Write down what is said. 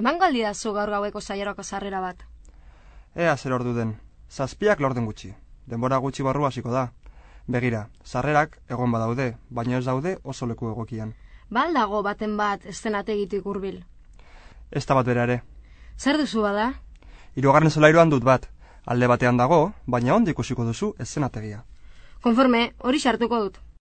Eman galdidazu gaur gaueko saierako sarrera bat. Ea zer ordu den, zazpiak lorden gutxi. Denbora gutxi barru hasiko da. Begira, sarrerak egon badaude, baina ez daude oso leku egokian. Bal dago baten bat estenategitik hurbil. Ez da bat bera ere. Zer duzu bada? Hirugarren solairuan dut bat. Alde batean dago, baina ondo ikusiko duzu eszenategia. Konforme, hori sartuko dut.